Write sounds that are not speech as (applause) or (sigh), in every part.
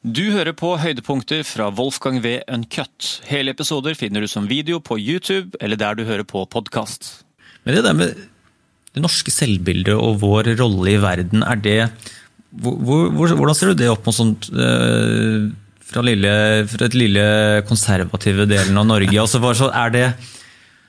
Du hører på høydepunkter fra Wolfgang V. Uncut. Hele episoder finner du som video på YouTube eller der du hører på podkast. Men det der med det norske selvbildet og vår rolle i verden, er det hvor, hvor, Hvordan ser du det opp mot sånt øh, fra, lille, fra et lille konservative delen av Norge? Altså, så er, det,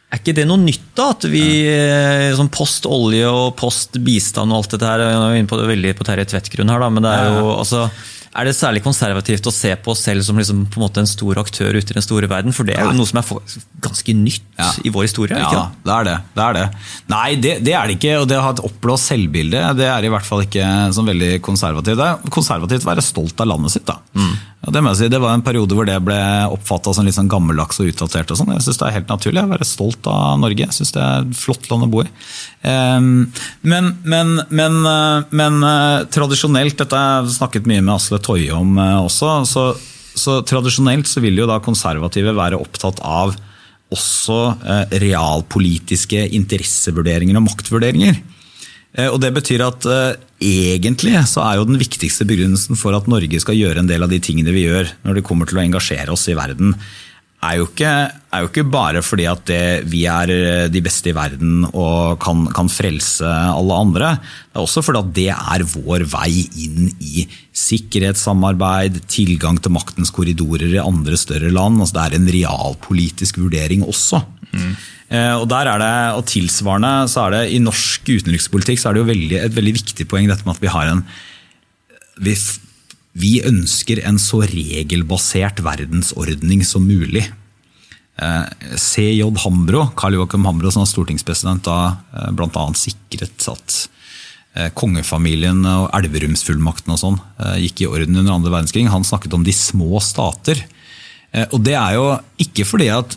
er ikke det noe nytt, da? At vi eh, sånn post olje og post bistand og alt dette her Jeg er inne på det veldig på Terje Tvedt-grunn her, da, men det er jo altså er det særlig konservativt å se på oss selv som liksom på en måte en stor aktør ute i den store verden? For det er jo noe som er ganske nytt ja. i vår historie? ikke Ja, det er det. det, er det. Nei, det, det, er det ikke. Og det å ha et oppblåst selvbilde det er i hvert fall ikke sånn veldig konservativt. Det er konservativt å være stolt av landet sitt. da. Mm. Ja, det, må jeg si, det var en periode hvor det ble oppfatta som litt sånn gammeldags og utdatert. og sånn. Jeg syns det er helt naturlig å være stolt av Norge. Jeg syns det er et flott land å bo i. Um, men, men, men, eh, men uh, tradisjonelt, dette har jeg snakket mye med Asle Toje om uh, også, så, så, tradisjonelt så vil jo da konservative være opptatt av også realpolitiske interessevurderinger og maktvurderinger. Eh, og Det betyr at uh, egentlig så er jo den viktigste begrunnelsen for at Norge skal gjøre en del av de tingene vi gjør når det kommer til å engasjere oss i verden, er jo ikke, er jo ikke bare fordi at det, vi er eh, de beste i verden og kan, kan, frelse alle andre. Det er også fordi at det er vår vei inn i sikkerhetssamarbeid, tilgang til maktens korridorer i andre større land. Altså det er en realpolitisk vurdering også. Mm. Eh, og der er det, og tilsvarende så er det I norsk utenrikspolitikk så er det jo veldig, et veldig viktig poeng dette med at vi har en vi, vi ønsker en så regelbasert verdensordning som mulig. Eh, CJ Hambro, Karl Joakim Hambro, som var stortingspresident da eh, bl.a. sikret at kongefamilien og Elverumsfullmakten og sånn gikk i orden under andre verdenskrig. Han snakket om de små stater. Og det er jo ikke fordi at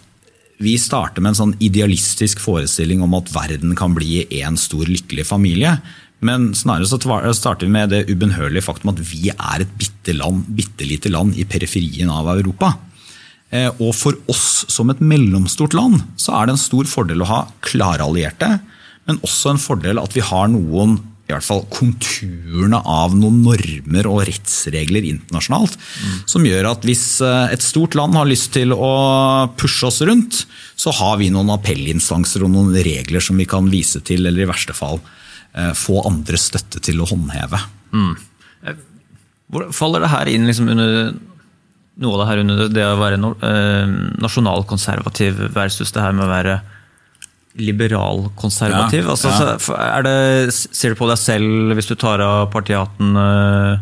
vi starter med en sånn idealistisk forestilling om at verden kan bli én stor, lykkelig familie. Men snarere så starter vi med det ubønnhørlige faktum at vi er et bitte, land, bitte lite land i periferien av Europa. Eh, og for oss som et mellomstort land så er det en stor fordel å ha klare allierte, men også en fordel at vi har noen i hvert fall konturene av noen normer og rettsregler internasjonalt. Mm. Som gjør at hvis eh, et stort land har lyst til å pushe oss rundt, så har vi noen appellinstanser og noen regler som vi kan vise til, eller i verste fall eh, få andre støtte til å håndheve. Mm. Eh, faller det her inn liksom under noe av det her under det å være nasjonalkonservativ versus det her med å være liberal-konservativ? Ja, altså, ja. ser du på deg selv, hvis du tar av partiaten, uh,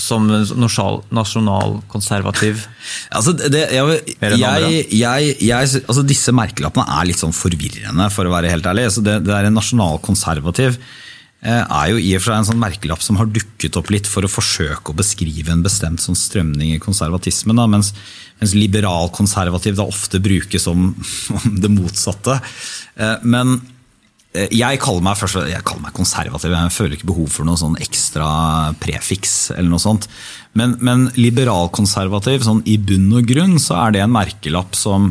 som nasjonalkonservativ? (laughs) altså, det, jeg, jeg, jeg, altså, disse merkelappene er litt sånn forvirrende, for å være helt ærlig. Altså, det, det er en nasjonalkonservativ Eh, er jo i og for seg en sånn merkelapp som har dukket opp litt for å forsøke å beskrive en bestemt sånn strømning i konservatismen. Da, mens, mens liberal-konservativ da ofte brukes som, (laughs) om, det motsatte. Eh, men eh, jeg kaller, meg, først, jeg kaller meg konservativ, jeg føler ikke behov for noe sånn ekstra prefiks. eller noe sånt. Men, men liberal-konservativ, sånn i bunn og grunn, så er det en merkelapp som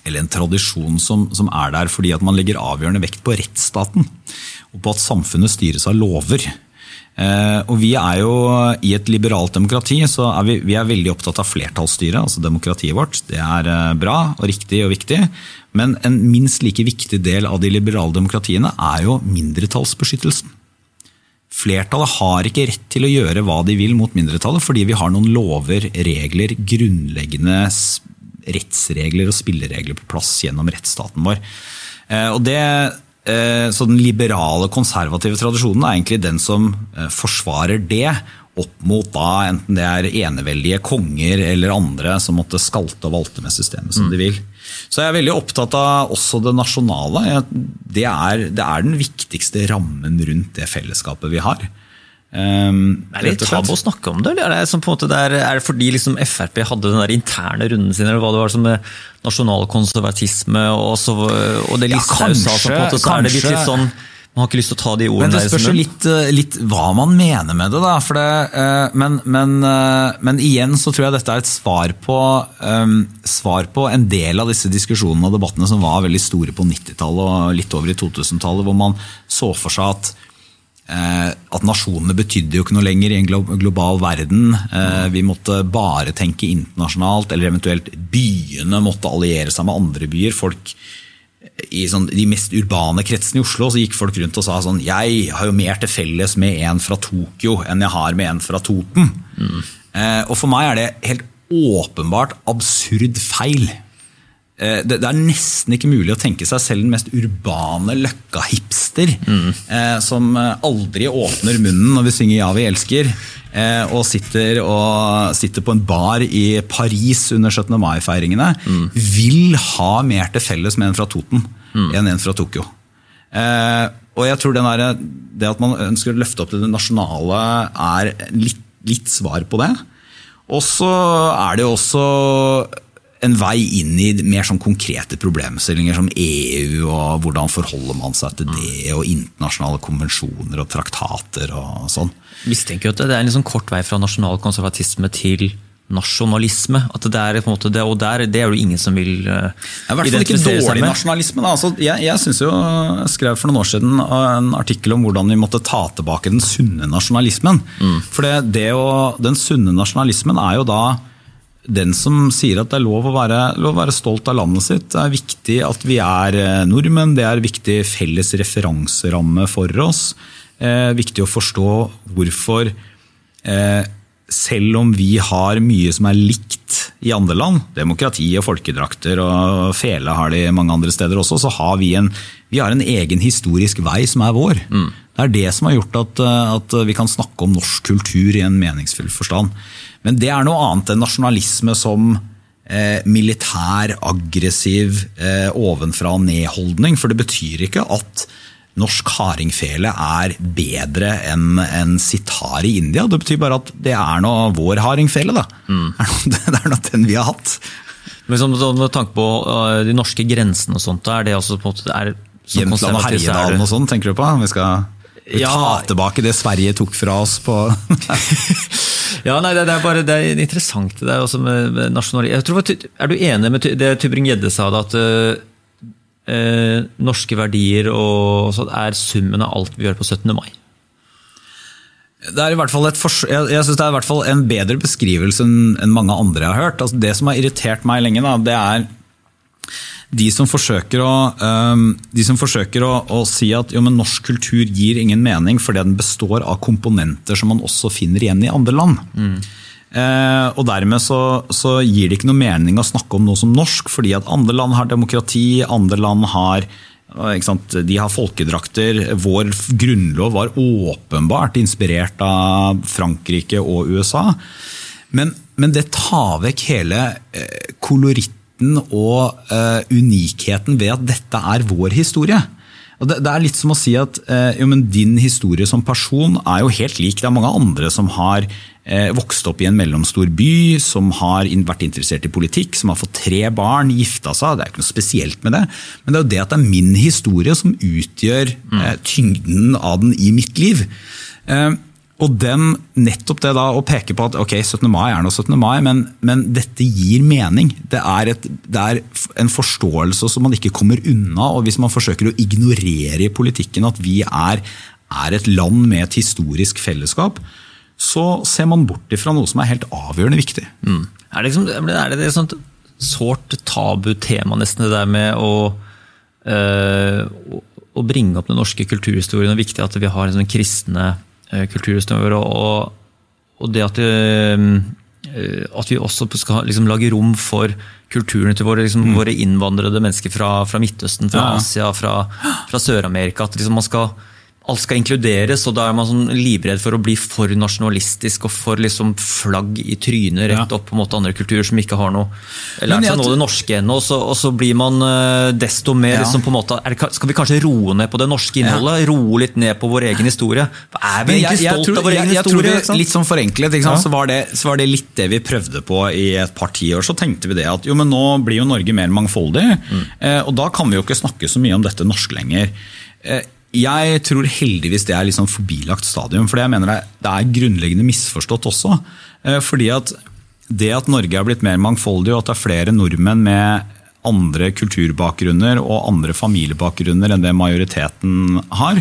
eller en tradisjon som, som er der fordi at man legger avgjørende vekt på rettsstaten og på at samfunnet styres av lover. Eh, og vi er jo I et liberalt demokrati så er vi, vi er veldig opptatt av flertallsstyret, altså demokratiet vårt. Det er eh, bra og riktig og viktig. Men en minst like viktig del av de liberale demokratiene er jo mindretallsbeskyttelsen. Flertallet har ikke rett til å gjøre hva de vil mot mindretallet, fordi vi har noen lover, regler, grunnleggende rettsregler og spilleregler på plass gjennom rettsstaten vår. Eh, og det så den liberale, konservative tradisjonen er egentlig den som eh, forsvarer det opp mot da, enten det er eneveldige konger eller andre som måtte skalte og valte med systemet som mm. de vil. Så jeg er veldig opptatt av også det nasjonale. Det er, det er den viktigste rammen rundt det fellesskapet vi har. Um, er det litt tabu å snakke om det, eller? Er det, som på en måte der, er det fordi liksom Frp hadde den der interne runden sin, eller hva det var som nasjonalkonservatisme og, så, og det Listhaug ja, sa, så, på en måte, så er det litt, litt sånn man har ikke lyst til å ta de ordene men Det spørs jo litt, eh, litt, hva man mener med det. da, det, uh, men, men, uh, men, igjen så tror jeg dette er et svar på, um, svar på en del av disse diskusjonene og debattene som var veldig store på 90-tallet og litt over i 2000-tallet, hvor man så for seg at eh, at nasjonene betydde jo ikke noe lenger i en glo- global verden. Eh, vi måtte bare tenke internasjonalt, eller eventuelt byene måtte alliere seg med andre byer. Folk i sånn, de mest urbane kretsene i Oslo så gikk folk rundt og sa sånn Jeg har jo mer til felles med en fra Tokyo enn jeg har med en fra Toten. Eh, og for meg er det helt åpenbart absurd feil. Eh, det, er nesten ikke mulig å tenke seg selv den mest urbane løkka-hipster, eh, som eh, aldri åpner munnen når vi synger 'Ja, vi elsker', og sitter, og sitter på en bar i Paris under 17. mai-feiringene, vil ha mer til felles med en fra Toten enn en fra Tokyo. Og jeg tror der, det at man ønsker å løfte opp til det nasjonale, er litt, litt svar på det. Og så er det jo også en vei inn i mer sånn konkrete problemstillinger som EU og hvordan forholder man seg til det, og internasjonale konvensjoner og traktater og sånn. mistenker at det er en liksom kort vei fra nasjonal konservatisme til nasjonalisme. At det er på en måte det, og der, det er jo ingen som vil uh, i hvert fall ikke dårlig nasjonalisme. Altså, jeg jeg, synes jo, jeg skrev for noen år siden en artikkel om hvordan vi måtte ta tilbake den sunne nasjonalismen. For det, det å, Den sunne nasjonalismen er jo da den som sier at det er lov å, være, lov å være stolt av landet sitt. Det er viktig at vi er eh, nordmenn, det er viktig felles referanseramme for oss. Eh, viktig å forstå hvorfor eh, selv om vi har mye som er likt i andre land, demokrati og folkedrakter og fele har de mange andre steder også, så har vi en, vi har en egen historisk vei som er vår. Det er det som har gjort at, at vi kan snakke om norsk kultur i en meningsfull forstand. Men det er noe annet enn nasjonalisme som eh, militær, aggressiv, eh, ovenfra og ned-holdning. For det betyr ikke at norsk hardingfele er bedre enn en sitar i India. Det betyr bare at det er nå vår hardingfele. Da. (laughs) Det er nå den vi har hatt. Men sånn med tanke på uh, de norske grensene og sånt, er det altså på en måte er, Jämtland og er Herjedalen og sånn, tenker du på? Vi skal Ja. ta tilbake det Sverige tok fra oss på (laughs) Ja, nei, det, er bare det er interessant det er også med, tror, er du enig med det Tybring-Gjedde sa, da, at øh, øh, norske verdier og sånt er summen av alt vi gjør på 17. mai? Det er i hvert fall et jeg, jeg synes det er i hvert fall en bedre beskrivelse enn enn mange andre jeg har hørt. Altså det som har irritert meg lenge, da, det er de som forsøker å, de som forsøker å, å si at jo, men norsk kultur gir ingen mening fordi den består av komponenter som man også finner igjen i andre land. Eh, og Dermed så, så gir det ikke noe mening å snakke om noe som norsk, fordi at andre land har demokrati, andre land har sant, de har folkedrakter. Vår grunnlov var åpenbart inspirert av Frankrike og USA. Men, men det tar vekk hele eh, koloritten og uh, unikheten ved at dette er vår historie. Det, det er litt som å si at eh, jo, men din historie som person er jo helt lik. Det er mange andre som har eh, vokst opp i en mellomstor by, som har vært interessert i politikk, som har fått tre barn, gifta seg. Det er ikke noe spesielt med det. Men det er jo det at det er min historie som utgjør eh, tyngden av den i mitt liv. Eh, og den, nettopp det da å peke på at ok, 17. mai er nå 17. mai, men, men dette gir mening. Det er, et, det er en forståelse som man ikke kommer unna. og Hvis man forsøker å ignorere i politikken at vi er, er et land med et historisk fellesskap, så ser man bort ifra noe som er helt avgjørende viktig. Er det, liksom, er det et sånt sårt tabutema, nesten, det der med å, øh, å- bringe opp den norske kulturhistorien? og viktig at vi har en sånn kristne øh. Og, og det at, øh, øh, at vi også skal liksom lage rom for kulturen til våre, liksom, våre innvandrede mennesker fra, fra Midtøsten, fra Ja. Asia, fra, fra Sør-Amerika. At liksom man skal alt skal inkluderes, og da er man sånn livredd for å bli for nasjonalistisk og for liksom flagg i trynet rett opp på en måte andre kulturer som ikke har noe lært seg noe det norske ennå. Og, så- og så blir man eh, desto mer Ja. liksom på en måte, er det, Skal vi kanskje roe ned på det norske innholdet? Roe litt ned på vår egen historie? Er vi egentlig stolt tror, av vår egen jeg, jeg tror historie? det, ikke? Litt sånn forenklet? Ja. Så, var det, så var det litt det vi prøvde på i et par tiår. Så tenkte vi det at jo, men nå blir jo Norge mer mangfoldig, mm. og da kan vi jo ikke snakke så mye om dette norsk lenger. Eh, jeg tror heldigvis det er litt sånn forbilagt stadium, for jeg mener det, er grunnleggende misforstått også. Eh, fordi at det at Norge er blitt mer mangfoldig, og at det er flere nordmenn med andre kulturbakgrunner og andre familiebakgrunner enn det majoriteten har,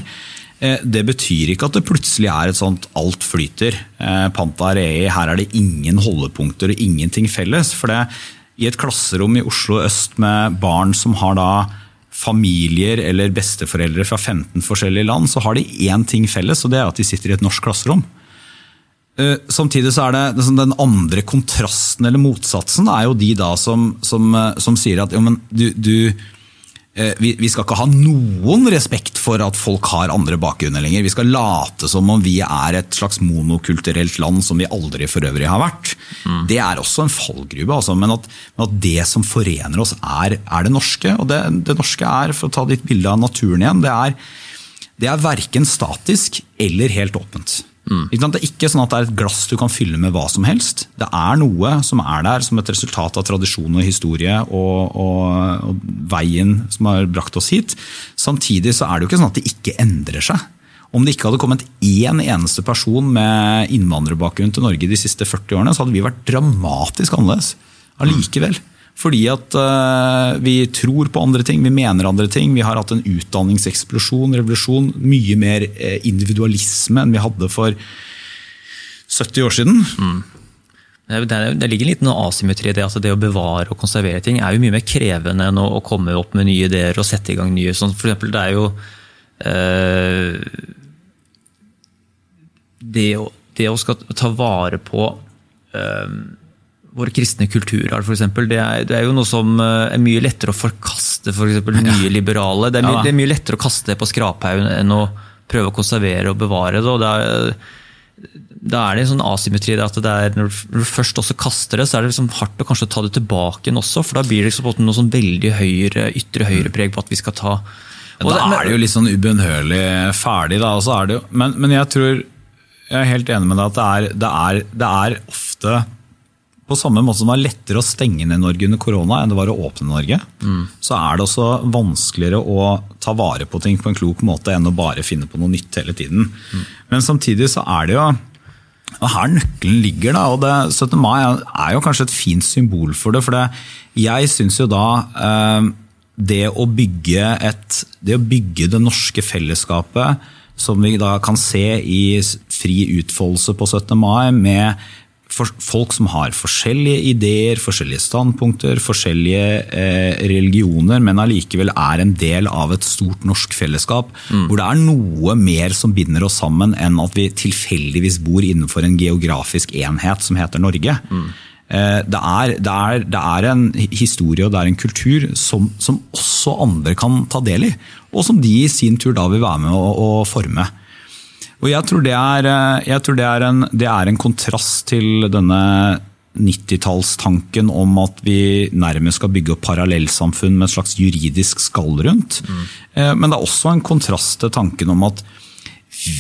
Eh, det betyr ikke at det plutselig er et sånt alt flyter. Panta Panta rei, her er det ingen holdepunkter og ingenting felles. For det, i et klasserom i Oslo øst med barn som har da familier eller besteforeldre fra 15 forskjellige land, så har de én ting felles, og det er at de sitter i et norsk klasserom. Eh, samtidig så er det den andre kontrasten eller motsatsen er jo de da som, som, som sier at jo, men du, du Eh, vi, vi, skal ikke ha noen respekt for at folk har andre bakgrunner lenger. Vi skal late som om vi er et slags monokulturelt land som vi aldri for øvrig har vært. Mm. Det er også en fallgruve. Altså, men, at, men, at, det som forener oss, er, er det norske. Og det, det, norske er, for å ta ditt bilde av naturen igjen, det er, det er verken statisk eller helt åpent. Mm. Det er ikke sånn at det er et glass du kan fylle med hva som helst. Det er noe som er der som et resultat av tradisjon og historie og, og, og veien som har brakt oss hit. Samtidig så er det jo ikke sånn at det ikke endrer seg. Om det ikke hadde kommet én eneste person med innvandrerbakgrunn til Norge de siste 40 årene, så hadde vi vært dramatisk annerledes allikevel. Mm. Fordi at uh, vi tror på andre ting, vi mener andre ting. Vi har hatt en utdanningseksplosjon, revolusjon. Mye mer uh, individualisme enn vi hadde for 70 år siden. Mm. Det, ligger en liten asymmetri i det. altså Det å bevare og konservere ting er jo mye mer krevende enn å, komme opp med nye ideer og sette i gang nye. Sånn, for eksempel, det er jo uh, det, å, det å skal ta vare på vår kristne kulturarv, f.eks. Det, er, det er jo noe som eh, er mye lettere å forkaste for eksempel, nye liberale. Det er, mye, det er mye lettere å kaste det på skraphaugen enn å prøve å konservere og bevare det. og det er, da er det en sånn asymmetri at er, når du først også kaster det, så er det liksom hardt å kanskje ta det tilbake igjen også. For da blir det liksom noe sånn veldig høyre, ytre høyrepreg på at vi skal ta og Da er det jo litt sånn ubønnhørlig ferdig, da. Jo, men, men, jeg tror jeg er helt enig med deg at det er, det er, det er ofte på samme måte som det var lettere å stenge ned Norge under korona enn det var å åpne Norge, mm. så er det også vanskeligere å ta vare på ting på en klok måte enn å bare finne på noe nytt hele tiden. Mm. Men samtidig så er det jo og her nøkkelen ligger. da, og det, 17. mai er jo kanskje et fint symbol for det. For det, jeg syns jo da eh, det, å bygge et, det å bygge det norske fellesskapet, som vi da kan se i fri utfoldelse på 17. mai, med folk som har forskjellige ideer, forskjellige standpunkter, forskjellige eh, religioner, men allikevel er en del av et stort norsk fellesskap. Mm. Hvor det er noe mer som binder oss sammen enn at vi tilfeldigvis bor innenfor en geografisk enhet som heter Norge. Mm. Eh, det, er, det, er, det, er, en historie og det er en kultur som, som, også andre kan ta del i. Og som de i sin tur da vil være med å, å forme. Og jeg tror det er, eh, tror det er, en, det er en kontrast til denne 90-tallstanken om at vi nærmest skal bygge opp parallellsamfunn med et slags juridisk skall rundt. Mm. Men det er også en kontrast til tanken om at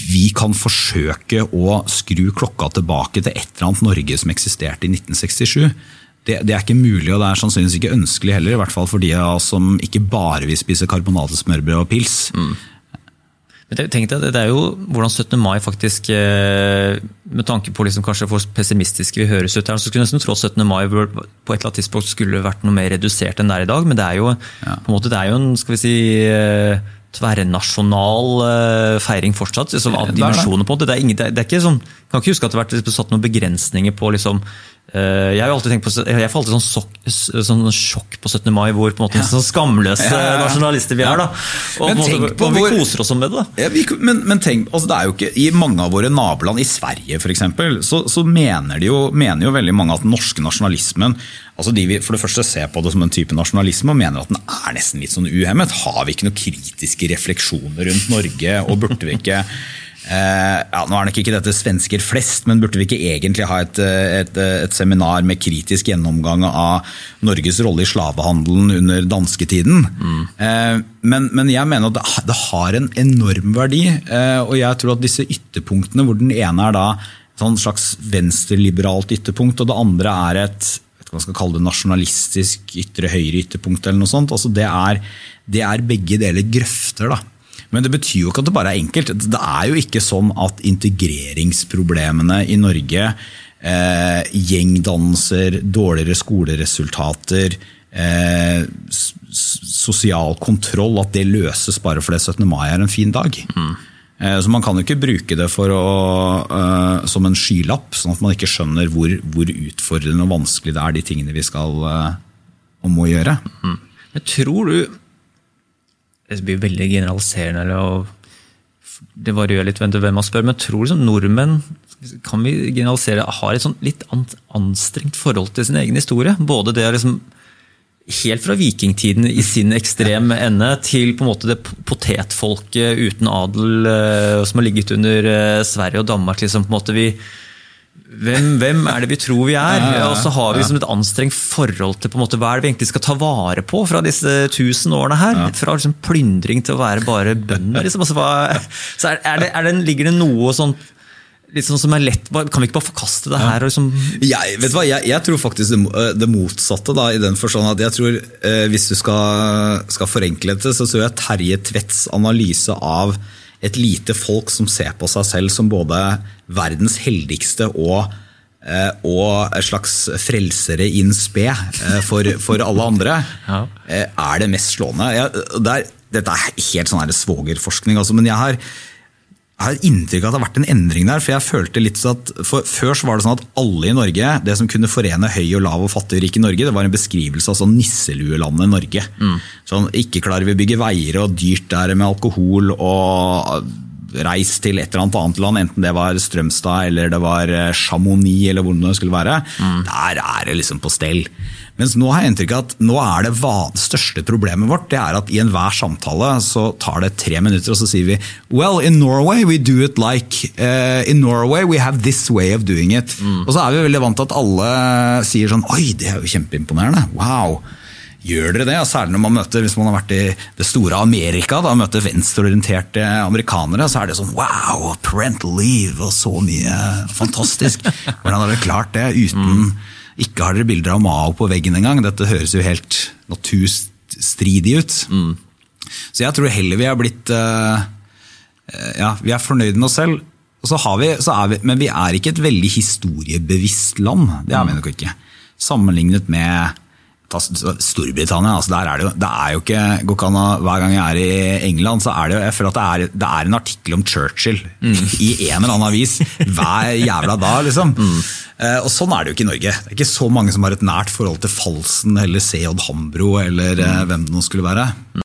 vi kan forsøke å skru klokka tilbake til et eller annet Norge som eksisterte i 1967. Det, det, er ikke mulig, og det er sannsynligvis ikke ønskelig heller. I hvert fall for de av oss som ikke bare vil spise karbonatesmørbrød og pils. Mm. Tenk deg, Det er jo hvordan 17. mai faktisk, eh, med tanke på liksom kanskje hvor pessimistiske vi høres ut her, så skulle nesten tro at 17. mai på et eller annet tidspunkt skulle vært noe mer redusert enn det er i dag. Men det er jo, ja. på en måte, det er jo en skal vi si, eh, tverrnasjonal eh, feiring fortsatt. Liksom, av dimensjoner på det. Det er, ingen, det er ikke sånn, jeg kan ikke huske at det har vært satt noen begrensninger på liksom, jeg, har alltid tenkt på, jeg får alltid sånn, sok, sånn sjokk på 17. mai, hvor på en måte ja. sånn skamløse ja, ja, nasjonalister vi er. da. Og, men måte, og vi koser oss med det. da. Vi, men, men, tenk, altså det er jo ikke, I mange av våre naboland, i Sverige f.eks., så, så mener, jo, mener, jo, veldig mange at den norske nasjonalismen altså de vil for det første se på det som en type nasjonalisme og mener at den er nesten litt sånn uhemmet. Har vi ikke noen kritiske refleksjoner rundt Norge, og burde vi ikke Eh, ja, nå er nok ikke dette svensker flest, men burde vi ikke egentlig ha et, et, et seminar med kritisk gjennomgang av Norges rolle i slavehandelen under dansketiden? Mm. Eh, men, men, jeg mener at det, har en enorm verdi, eh, og jeg tror at disse ytterpunktene, hvor den ene er da et slags venstreliberalt ytterpunkt, og det andre er et hva skal kalle det nasjonalistisk ytre høyre ytterpunkt, eller noe sånt. Altså det, er, det er begge deler grøfter. da. Men det betyr jo ikke at det bare er enkelt. Det er jo ikke sånn at integreringsproblemene i Norge, eh, gjengdannelser, dårligere skoleresultater, eh, sosial kontroll, at det løses bare fordi 17. mai er en fin dag. Mm. Eh, Så man kan jo ikke bruke det å, uh, som en skylapp, sånn at man ikke skjønner hvor, hvor utfordrende og vanskelig det er de tingene vi skal uh, og må gjøre. Men tror du Det blir veldig generaliserende, eller, det varierer litt hvem man spør, men jeg tror liksom nordmenn kan vi generalisere, har et litt anstrengt forhold til sin egen historie? Både det liksom Helt fra vikingtiden i sin ekstreme (laughs) ende til på en måte det potetfolket uten adel eh, som har ligget under eh, Sverige og Danmark. liksom på en måte vi hvem, hvem er det vi tror vi er? Og så har vi liksom et anstrengt forhold til på en måte, hva er det vi egentlig skal ta vare på fra disse tusen årene her. Fra liksom plyndring til å være bare bønder. (laughs) Liksom. Altså, så er, er det, er det, ligger det noe sånn sånn som er lett, Kan vi ikke bare forkaste det her? og liksom... Jeg, vet hva, jeg, jeg tror faktisk det, det motsatte, da, i den forstand at jeg tror eh, hvis du skal, skal forenkle det, så tror jeg Terje Tvedts analyse av et lite folk som ser på seg selv som både verdens heldigste og eh, og en slags frelsere in spe eh, for, for alle andre, Ja. eh, er det mest slående. Jeg, det er, dette er helt sånn svogerforskning, altså, men jeg har, jeg har inntrykk av at det har vært en endring der. for jeg følte litt så at Før så var det sånn at alle i Norge, det som kunne forene høy og lav og fattig og rik i Norge, det var en beskrivelse av sånn nisseluelandet Norge. Sånn, Ikke klarer vi å bygge veier, og dyrt er det med alkohol, og reis til et eller annet annet land, enten det var Strømstad eller det var eh, Chamonix eller hvor det skulle være. Der er det liksom på stell. Mens nå har jeg inntrykk av at nå er det, største problemet vårt det er at i enhver samtale så tar det tre minutter, og så sier vi Well, in Norway we do it like uh, In Norway we have this way of doing it. Og så er vi veldig vant til at alle sier sånn Oi, det er jo kjempeimponerende. Wow. Gjør dere det? Og Særlig når man møter, hvis man har vært i det store Amerika da, møter venstreorienterte amerikanere, så er det sånn wow, parental leave og så mye fantastisk. (laughs) Hvordan har dere klart det uten Ikke har dere bilder av Mao på veggen engang. Dette høres jo helt naturstridig ut. Så jeg tror heller vi er blitt eh, eh, ja, vi er fornøyd med oss selv. Og så har vi, så er vi, men vi er ikke et veldig historiebevisst land. Det er vi nok ikke. Sammenlignet med Storbritannia. Altså der er det, jo, det er jo ikke å, Hver gang jeg er i England, så er det jo jeg føler at det er, det er en artikkel om Churchill i en eller annen avis hver jævla dag. liksom. Eh, og Sånn er det jo ikke i Norge. Det er ikke så mange som har et nært forhold til Falsen eller C.J. Hambro eller eh, hvem det nå skulle være.